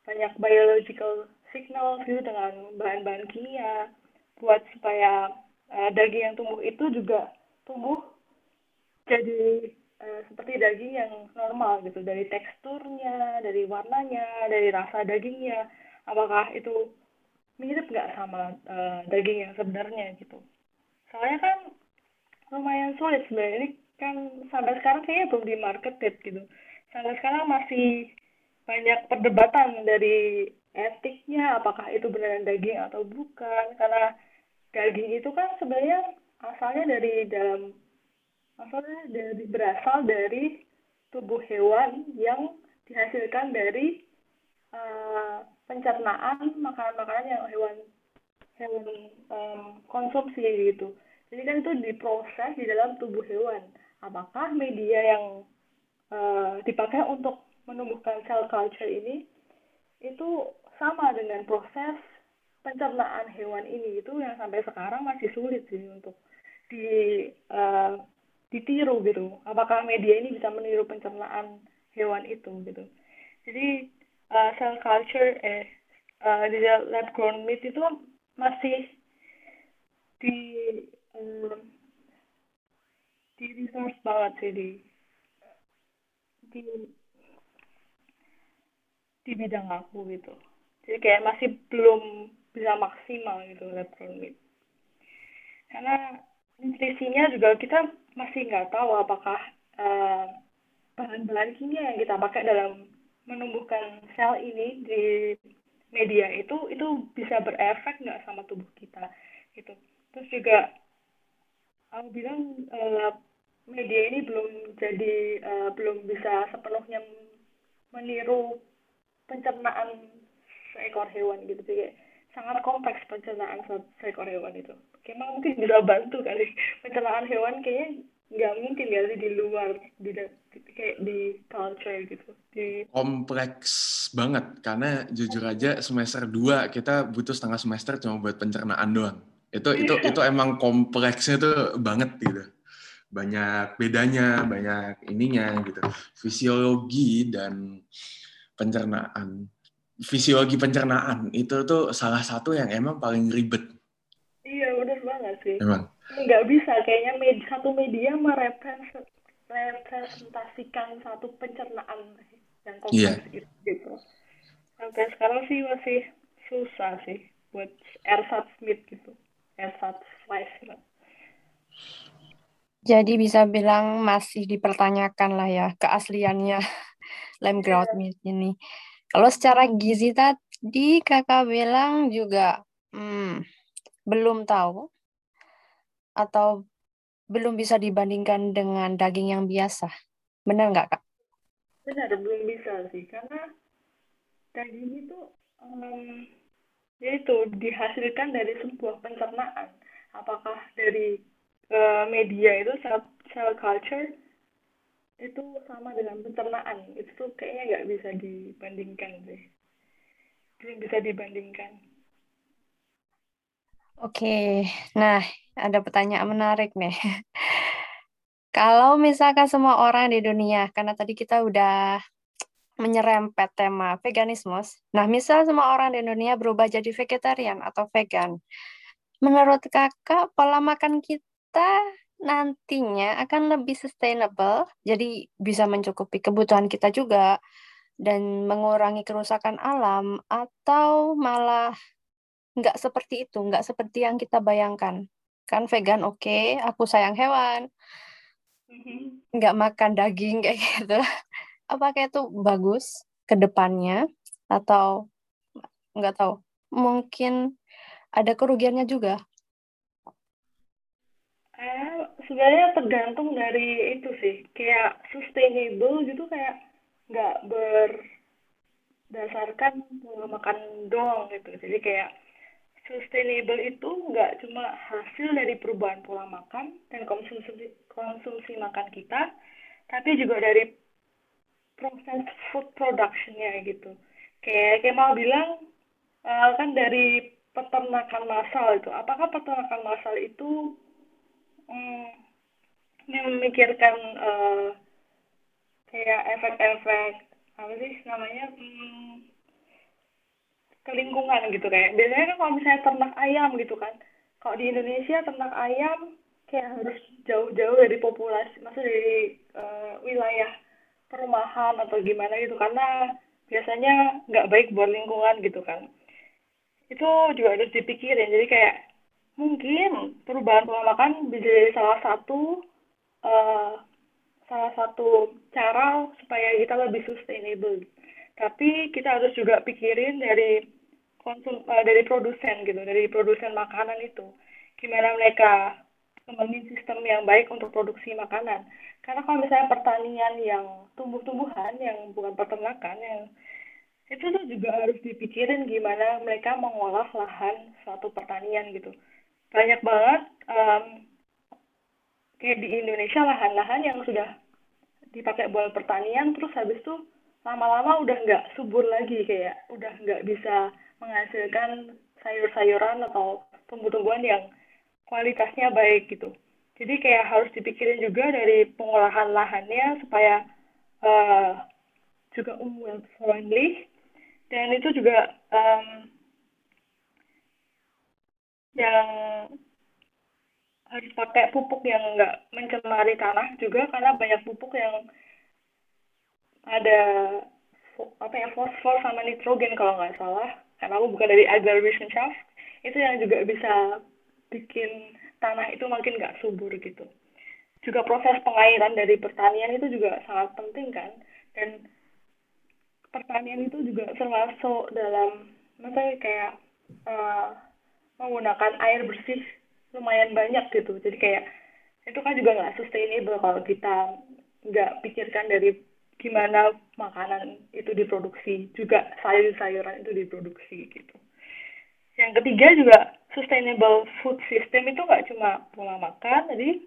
banyak biological signal gitu dengan bahan-bahan kimia buat supaya uh, daging yang tumbuh itu juga tumbuh jadi uh, seperti daging yang normal gitu dari teksturnya, dari warnanya, dari rasa dagingnya apakah itu mirip nggak sama uh, daging yang sebenarnya gitu? Soalnya kan lumayan sulit sebenarnya. Ini kan sampai sekarang kayaknya belum di marketed gitu. Sampai sekarang masih banyak perdebatan dari etiknya apakah itu beneran daging atau bukan. Karena daging itu kan sebenarnya asalnya dari dalam asalnya dari berasal dari tubuh hewan yang dihasilkan dari uh, pencernaan makanan-makanan yang hewan hewan um, konsumsi gitu. Jadi kan itu diproses di dalam tubuh hewan. Apakah media yang uh, dipakai untuk menumbuhkan sel culture ini itu sama dengan proses pencernaan hewan ini itu yang sampai sekarang masih sulit sih untuk di uh, ditiru gitu. Apakah media ini bisa meniru pencernaan hewan itu gitu. Jadi uh, culture eh uh, di lab grown meat itu masih di um, di resource banget sih di di di bidang aku gitu. Jadi kayak masih belum bisa maksimal gitu lab grown meat. Karena nutrisinya juga kita masih nggak tahu apakah uh, bahan-bahan kimia yang kita pakai dalam menumbuhkan sel ini di media itu itu bisa berefek nggak sama tubuh kita gitu. Terus juga aku bilang uh, media ini belum jadi uh, belum bisa sepenuhnya meniru pencernaan seekor hewan gitu. Sih sangat kompleks pencernaan seekor hewan itu. Emang mungkin bisa bantu kali. Pencernaan hewan kayaknya nggak mungkin ya di luar di kayak di culture gitu. Di kompleks banget karena jujur aja semester 2 kita butuh setengah semester cuma buat pencernaan doang. Itu itu iya. itu emang kompleksnya tuh banget gitu. Banyak bedanya banyak ininya gitu. Fisiologi dan pencernaan. Fisiologi pencernaan itu tuh salah satu yang emang paling ribet. Iya benar banget sih. Emang. Nggak bisa kayaknya med satu media merepresentasikan satu pencernaan yang kompleks yeah. gitu, gitu. Sampai sekarang sih masih susah sih buat ersatz Smith gitu. ersatz slice. Jadi bisa bilang masih dipertanyakan lah ya keasliannya lem grout yeah. meat ini. Kalau secara gizi tadi kakak bilang juga hmm, belum tahu atau belum bisa dibandingkan dengan daging yang biasa. Benar nggak, Kak? Benar, belum bisa sih. Karena daging itu um, yaitu dihasilkan dari sebuah pencernaan. Apakah dari uh, media itu cell, culture itu sama dengan pencernaan. Itu kayaknya nggak bisa dibandingkan sih. Belum bisa dibandingkan. Oke, nah ada pertanyaan menarik nih. Kalau misalkan semua orang di dunia, karena tadi kita udah menyerempet tema veganisme, nah misal semua orang di dunia berubah jadi vegetarian atau vegan, menurut kakak pola makan kita nantinya akan lebih sustainable, jadi bisa mencukupi kebutuhan kita juga, dan mengurangi kerusakan alam, atau malah nggak seperti itu, nggak seperti yang kita bayangkan. Kan vegan oke, okay, aku sayang hewan, mm-hmm. nggak makan daging kayak gitu. Apakah itu bagus ke depannya atau nggak tahu? Mungkin ada kerugiannya juga. Eh, sebenarnya tergantung dari itu sih, kayak sustainable gitu kayak nggak berdasarkan makan doang gitu. Jadi kayak sustainable itu nggak cuma hasil dari perubahan pola makan dan konsumsi konsumsi makan kita, tapi juga dari proses food productionnya gitu. Kayak kayak mau bilang uh, kan dari peternakan massal itu, apakah peternakan massal itu um, memikirkan uh, kayak efek-efek apa sih namanya um, ke lingkungan gitu kayak biasanya kan kalau misalnya ternak ayam gitu kan kalau di Indonesia ternak ayam kayak harus jauh-jauh dari populasi maksudnya dari uh, wilayah perumahan atau gimana gitu karena biasanya nggak baik buat lingkungan gitu kan. Itu juga harus dipikirin jadi kayak mungkin perubahan pola makan bisa jadi salah satu uh, salah satu cara supaya kita lebih sustainable. Tapi kita harus juga pikirin dari konsum uh, dari produsen gitu dari produsen makanan itu. Gimana mereka membangun sistem yang baik untuk produksi makanan. Karena kalau misalnya pertanian yang tumbuh-tumbuhan yang bukan peternakan yang itu tuh juga harus dipikirin gimana mereka mengolah lahan suatu pertanian gitu. Banyak banget um, kayak di Indonesia lahan-lahan yang sudah dipakai buat pertanian terus habis itu lama-lama udah nggak subur lagi kayak udah nggak bisa menghasilkan sayur-sayuran atau tumbuh-tumbuhan yang kualitasnya baik gitu. Jadi kayak harus dipikirin juga dari pengolahan lahannya supaya uh, juga umum friendly dan itu juga um, yang harus pakai pupuk yang enggak mencemari tanah juga karena banyak pupuk yang ada apa ya fosfor sama nitrogen kalau nggak salah karena aku bukan dari Agriwissenschaft itu yang juga bisa bikin tanah itu makin nggak subur gitu. Juga proses pengairan dari pertanian itu juga sangat penting kan. Dan pertanian itu juga termasuk dalam, misalnya kayak uh, menggunakan air bersih lumayan banyak gitu. Jadi kayak itu kan juga nggak sustainable kalau kita nggak pikirkan dari gimana makanan itu diproduksi, juga sayur-sayuran itu diproduksi gitu. Yang ketiga juga sustainable food system itu nggak cuma pola makan, jadi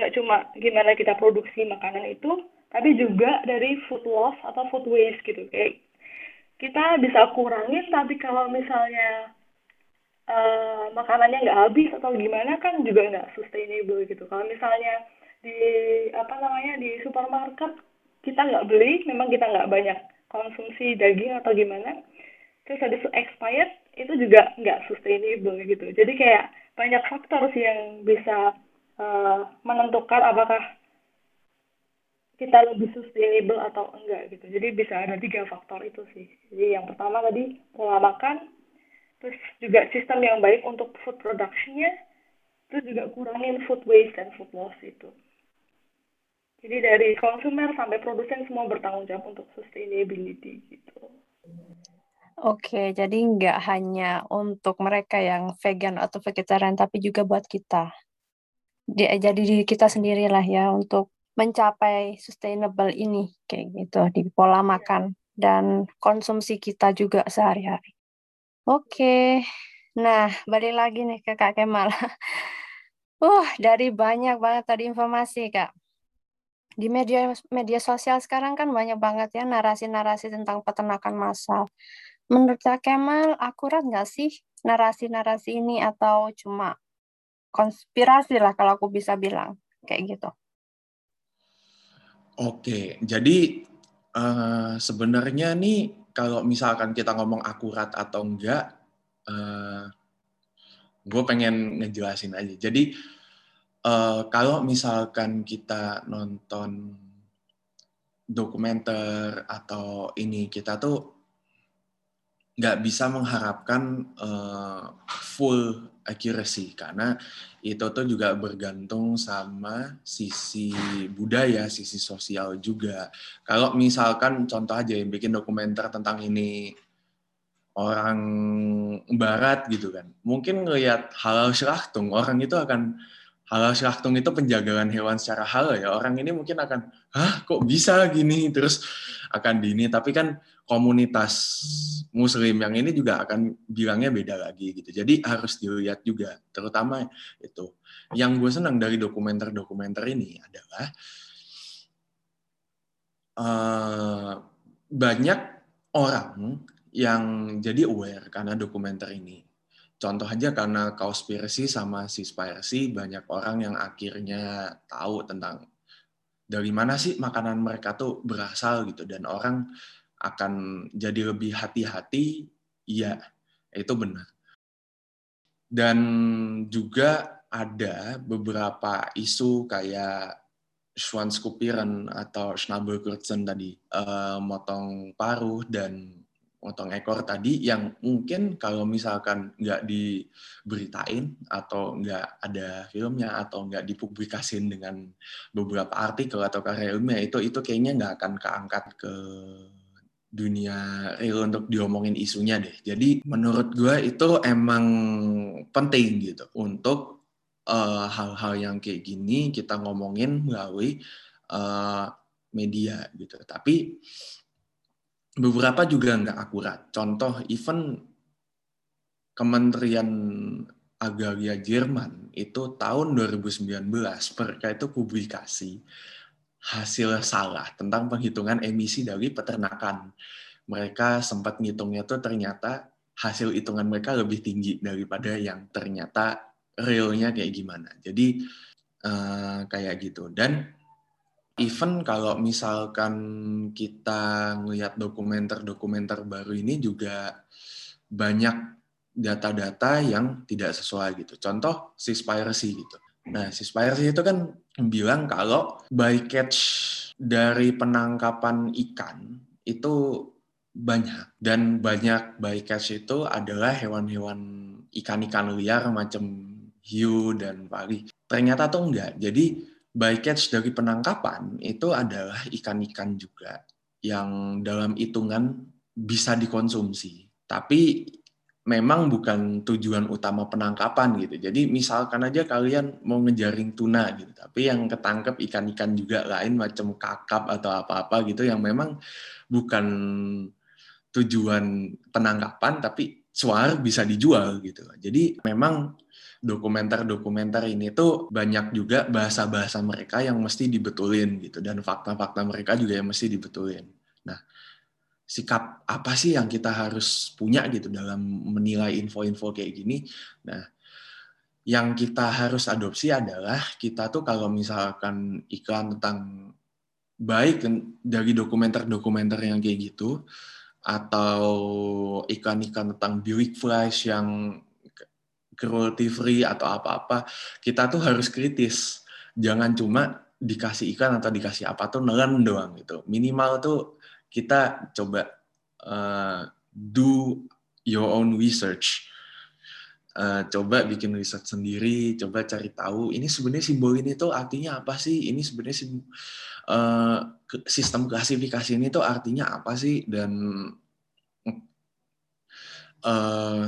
nggak cuma gimana kita produksi makanan itu, tapi juga dari food loss atau food waste gitu. Kayak kita bisa kurangin, tapi kalau misalnya uh, makanannya nggak habis atau gimana kan juga nggak sustainable gitu. Kalau misalnya di apa namanya di supermarket kita nggak beli, memang kita nggak banyak konsumsi daging atau gimana, terus habis expired, itu juga nggak sustainable gitu. Jadi kayak banyak faktor sih yang bisa uh, menentukan apakah kita lebih sustainable atau enggak gitu. Jadi bisa ada tiga faktor itu sih. Jadi yang pertama tadi pola makan, terus juga sistem yang baik untuk food productionnya, terus juga kurangin food waste dan food loss itu. Jadi dari konsumer sampai produsen semua bertanggung jawab untuk sustainability gitu. Oke, jadi nggak hanya untuk mereka yang vegan atau vegetarian, tapi juga buat kita. Jadi diri kita sendiri lah ya untuk mencapai sustainable ini, kayak gitu, di pola makan dan konsumsi kita juga sehari-hari. Oke, nah balik lagi nih ke Kak Kemal. Uh, dari banyak banget tadi informasi, Kak. Di media media sosial sekarang kan banyak banget ya narasi-narasi tentang peternakan massal menurut Kak Kemal akurat nggak sih narasi-narasi ini atau cuma konspirasi lah kalau aku bisa bilang kayak gitu. Oke, jadi uh, sebenarnya nih kalau misalkan kita ngomong akurat atau enggak, uh, gue pengen ngejelasin aja. Jadi uh, kalau misalkan kita nonton dokumenter atau ini kita tuh nggak bisa mengharapkan uh, full accuracy karena itu tuh juga bergantung sama sisi budaya, sisi sosial juga. Kalau misalkan contoh aja yang bikin dokumenter tentang ini orang barat gitu kan, mungkin ngelihat halal syarahtung, orang itu akan halal syarahtung itu penjagaan hewan secara halal ya. Orang ini mungkin akan, hah kok bisa gini? Terus akan dini, tapi kan komunitas muslim yang ini juga akan bilangnya beda lagi gitu. Jadi harus dilihat juga, terutama itu. Yang gue senang dari dokumenter-dokumenter ini adalah uh, banyak orang yang jadi aware karena dokumenter ini. Contoh aja karena Cowspiracy sama Seaspiracy banyak orang yang akhirnya tahu tentang dari mana sih makanan mereka tuh berasal gitu dan orang akan jadi lebih hati-hati, iya, itu benar. Dan juga ada beberapa isu kayak Schwanzkupieren atau Schnabelkurzen tadi, uh, motong paruh dan motong ekor tadi yang mungkin kalau misalkan nggak diberitain atau nggak ada filmnya atau nggak dipublikasin dengan beberapa artikel atau karya ilmiah itu itu kayaknya nggak akan keangkat ke dunia real untuk diomongin isunya deh. Jadi menurut gue itu emang penting gitu untuk eh, hal-hal uh, yang kayak gini kita ngomongin melalui uh, media gitu. Tapi beberapa juga nggak akurat. Contoh, even Kementerian Agraria Jerman itu tahun 2019 mereka itu publikasi hasil salah tentang penghitungan emisi dari peternakan. Mereka sempat ngitungnya tuh ternyata hasil hitungan mereka lebih tinggi daripada yang ternyata realnya kayak gimana. Jadi uh, kayak gitu. Dan even kalau misalkan kita ngelihat dokumenter-dokumenter baru ini juga banyak data-data yang tidak sesuai gitu. Contoh, Seaspiracy gitu Nah, si Spires itu kan bilang kalau bycatch dari penangkapan ikan itu banyak dan banyak bycatch itu adalah hewan-hewan ikan-ikan liar macam hiu dan pari. Ternyata tuh enggak. Jadi bycatch dari penangkapan itu adalah ikan-ikan juga yang dalam hitungan bisa dikonsumsi. Tapi memang bukan tujuan utama penangkapan gitu. Jadi misalkan aja kalian mau ngejaring tuna gitu, tapi yang ketangkep ikan-ikan juga lain macam kakap atau apa-apa gitu yang memang bukan tujuan penangkapan tapi suar bisa dijual gitu. Jadi memang dokumenter-dokumenter ini tuh banyak juga bahasa-bahasa mereka yang mesti dibetulin gitu dan fakta-fakta mereka juga yang mesti dibetulin. Nah, sikap apa sih yang kita harus punya gitu dalam menilai info-info kayak gini? Nah, yang kita harus adopsi adalah kita tuh kalau misalkan iklan tentang baik dari dokumenter-dokumenter yang kayak gitu atau iklan-iklan tentang Buick Flash yang cruelty free atau apa-apa, kita tuh harus kritis. Jangan cuma dikasih ikan atau dikasih apa tuh nelen doang gitu. Minimal tuh kita coba uh, do your own research. Uh, coba bikin riset sendiri, coba cari tahu ini sebenarnya simbol ini tuh artinya apa sih? Ini sebenarnya uh, sistem klasifikasi ini tuh artinya apa sih? Dan uh,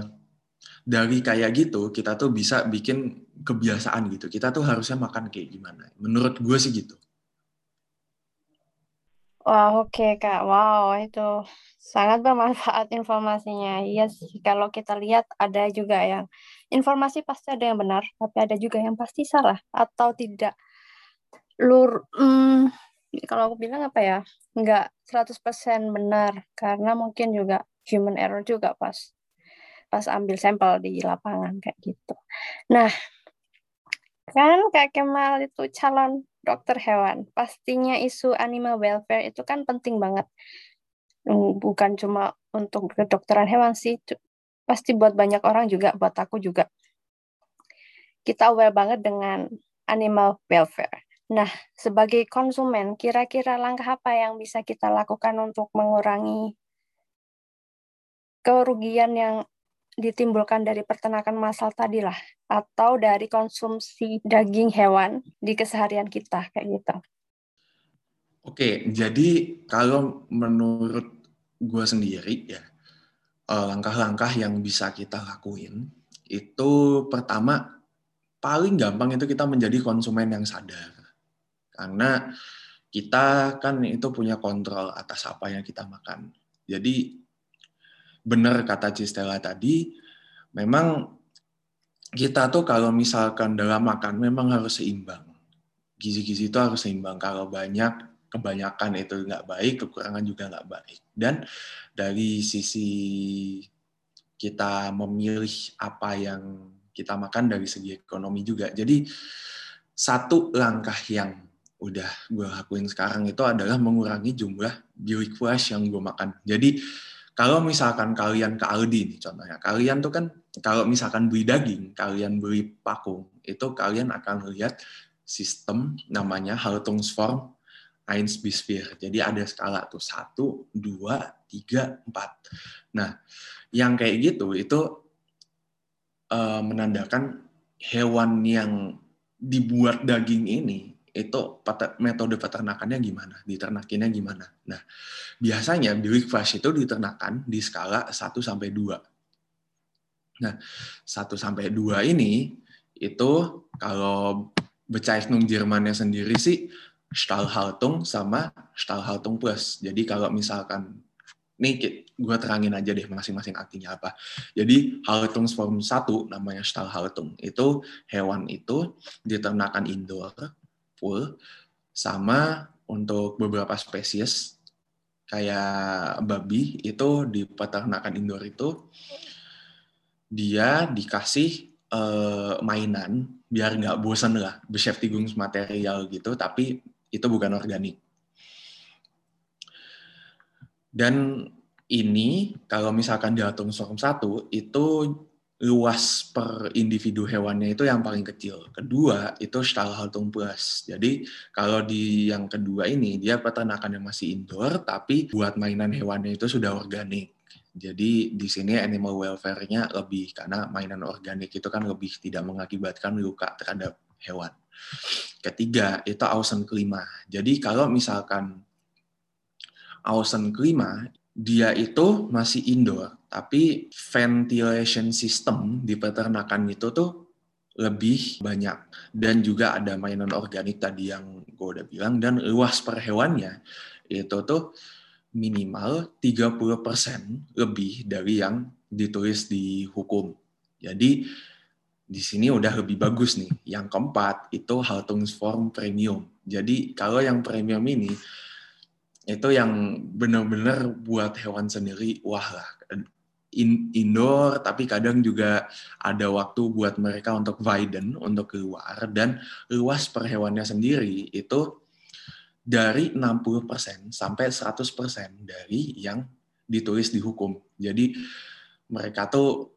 dari kayak gitu kita tuh bisa bikin kebiasaan gitu. Kita tuh harusnya makan kayak gimana? Menurut gue sih gitu. Wah, oke okay, Kak. Wow, itu sangat bermanfaat informasinya. Iya sih, kalau kita lihat ada juga yang informasi pasti ada yang benar, tapi ada juga yang pasti salah atau tidak. Lur, hmm, kalau aku bilang apa ya, nggak 100% benar, karena mungkin juga human error juga pas pas ambil sampel di lapangan kayak gitu. Nah, kan Kak Kemal itu calon dokter hewan. Pastinya isu animal welfare itu kan penting banget. Hmm, bukan cuma untuk kedokteran hewan sih, pasti buat banyak orang juga, buat aku juga. Kita aware banget dengan animal welfare. Nah, sebagai konsumen, kira-kira langkah apa yang bisa kita lakukan untuk mengurangi kerugian yang ditimbulkan dari peternakan massal tadi lah atau dari konsumsi daging hewan di keseharian kita kayak gitu. Oke, jadi kalau menurut gue sendiri ya eh, langkah-langkah yang bisa kita lakuin itu pertama paling gampang itu kita menjadi konsumen yang sadar karena kita kan itu punya kontrol atas apa yang kita makan. Jadi benar kata Cistela tadi, memang kita tuh kalau misalkan dalam makan memang harus seimbang. Gizi-gizi itu harus seimbang. Kalau banyak, kebanyakan itu nggak baik, kekurangan juga nggak baik. Dan dari sisi kita memilih apa yang kita makan dari segi ekonomi juga. Jadi satu langkah yang udah gue lakuin sekarang itu adalah mengurangi jumlah bioik yang gue makan. Jadi kalau misalkan kalian ke Aldi nih contohnya, kalian tuh kan kalau misalkan beli daging, kalian beli pakung, itu kalian akan lihat sistem namanya Haltungsform 1 bis 4. Jadi ada skala tuh 1, 2, 3, 4. Nah, yang kayak gitu itu uh, menandakan hewan yang dibuat daging ini itu metode peternakannya gimana, diternakinnya gimana. Nah, biasanya Buick Flash itu diternakan di skala 1 sampai 2. Nah, 1 sampai 2 ini itu kalau Bezeichnung Jermannya sendiri sih Stahlhaltung sama Stahlhaltung Plus. Jadi kalau misalkan nih gue terangin aja deh masing-masing artinya apa. Jadi Haltungsform 1 namanya Stahlhaltung. Itu hewan itu diternakan indoor full sama untuk beberapa spesies kayak babi itu di peternakan indoor itu dia dikasih uh, mainan biar nggak bosan lah beschäftigung material gitu tapi itu bukan organik. Dan ini kalau misalkan di atom storm 1 itu luas per individu hewannya itu yang paling kecil. Kedua, itu Stahlhaltung Plus. Jadi, kalau di yang kedua ini, dia peternakan yang masih indoor, tapi buat mainan hewannya itu sudah organik. Jadi di sini animal welfare-nya lebih karena mainan organik itu kan lebih tidak mengakibatkan luka terhadap hewan. Ketiga, itu ausen kelima. Jadi kalau misalkan ausen kelima, dia itu masih indoor, tapi ventilation system di peternakan itu tuh lebih banyak. Dan juga ada mainan organik tadi yang gue udah bilang, dan luas per hewannya itu tuh minimal 30% lebih dari yang ditulis di hukum. Jadi di sini udah lebih bagus nih. Yang keempat itu Haltungsform Premium. Jadi kalau yang premium ini itu yang benar-benar buat hewan sendiri wah lah In, indoor tapi kadang juga ada waktu buat mereka untuk widen untuk keluar dan luas per hewannya sendiri itu dari 60% sampai 100% dari yang ditulis di hukum. Jadi mereka tuh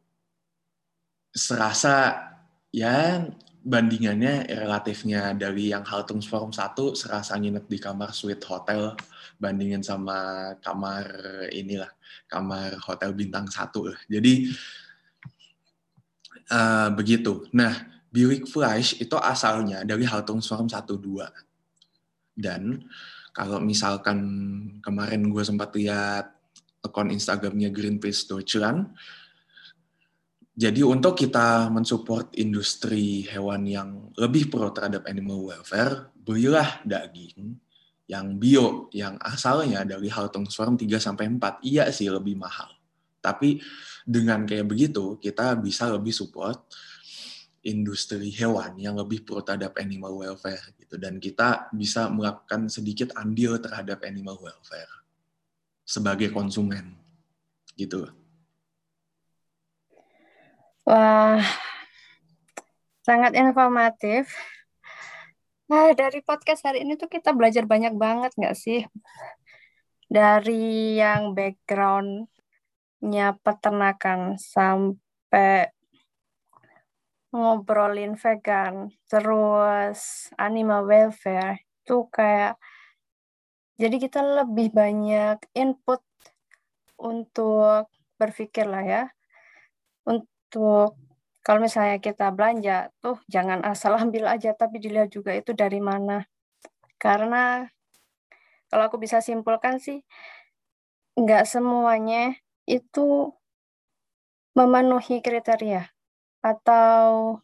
serasa ya bandingannya relatifnya dari yang Haltungsform 1 serasa nginep di kamar suite hotel bandingin sama kamar inilah kamar hotel bintang satu lah. Jadi uh, begitu. Nah, Bilik Flash itu asalnya dari Haltungsform 1 2 dan kalau misalkan kemarin gue sempat lihat akun Instagramnya Greenpeace Deutschland, jadi untuk kita mensupport industri hewan yang lebih pro terhadap animal welfare, belilah daging yang bio, yang asalnya dari Haltungsform 3 sampai 4. Iya sih lebih mahal. Tapi dengan kayak begitu, kita bisa lebih support industri hewan yang lebih pro terhadap animal welfare gitu dan kita bisa melakukan sedikit andil terhadap animal welfare sebagai konsumen gitu. Wah, sangat informatif. Nah, dari podcast hari ini tuh kita belajar banyak banget nggak sih? Dari yang backgroundnya peternakan sampai ngobrolin vegan, terus animal welfare, itu kayak jadi kita lebih banyak input untuk berpikir lah ya. Untuk kalau misalnya kita belanja tuh jangan asal ambil aja tapi dilihat juga itu dari mana. Karena kalau aku bisa simpulkan sih nggak semuanya itu memenuhi kriteria atau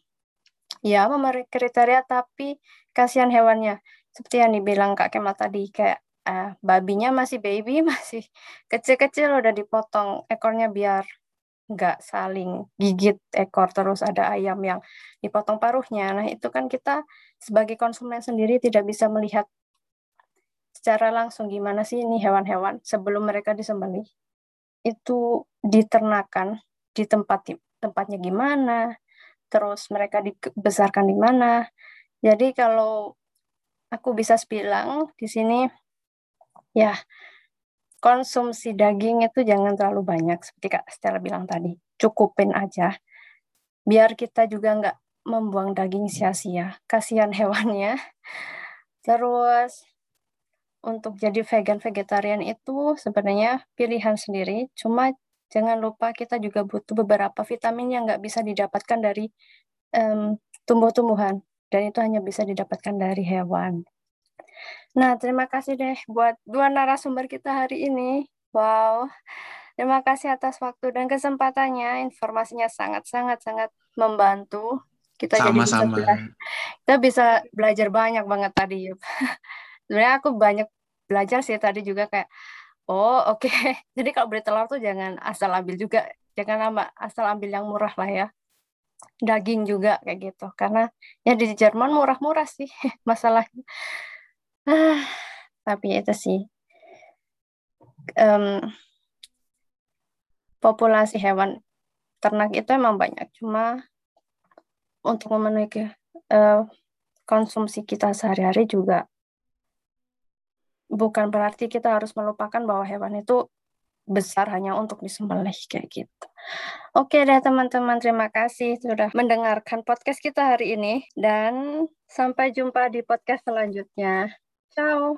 ya memenuhi kriteria tapi kasihan hewannya seperti yang dibilang Kak Kemal tadi kayak uh, babinya masih baby masih kecil-kecil udah dipotong ekornya biar nggak saling gigit ekor terus ada ayam yang dipotong paruhnya nah itu kan kita sebagai konsumen sendiri tidak bisa melihat secara langsung gimana sih ini hewan-hewan sebelum mereka disembelih itu diternakan di tempat tempatnya gimana, terus mereka dibesarkan di mana. Jadi kalau aku bisa bilang di sini ya konsumsi daging itu jangan terlalu banyak seperti Kak Stella bilang tadi. Cukupin aja. Biar kita juga nggak membuang daging sia-sia. Kasihan hewannya. Terus untuk jadi vegan vegetarian itu sebenarnya pilihan sendiri. Cuma jangan lupa kita juga butuh beberapa vitamin yang nggak bisa didapatkan dari um, tumbuh-tumbuhan dan itu hanya bisa didapatkan dari hewan. Nah, terima kasih deh buat dua narasumber kita hari ini. Wow, terima kasih atas waktu dan kesempatannya. Informasinya sangat-sangat sangat membantu. Kita Sama-sama. jadi bisa belajar, kita bisa belajar banyak banget tadi. Sebenarnya aku banyak belajar sih tadi juga kayak Oh, oke. Okay. Jadi kalau beli telur tuh jangan asal ambil juga, jangan nama asal ambil yang murah lah ya. Daging juga kayak gitu. Karena ya di Jerman murah-murah sih masalahnya. Ah, tapi itu sih. Um, populasi hewan ternak itu emang banyak. Cuma untuk memenuhi uh, konsumsi kita sehari-hari juga bukan berarti kita harus melupakan bahwa hewan itu besar hanya untuk disembelih kayak gitu. Oke deh teman-teman, terima kasih sudah mendengarkan podcast kita hari ini dan sampai jumpa di podcast selanjutnya. 早。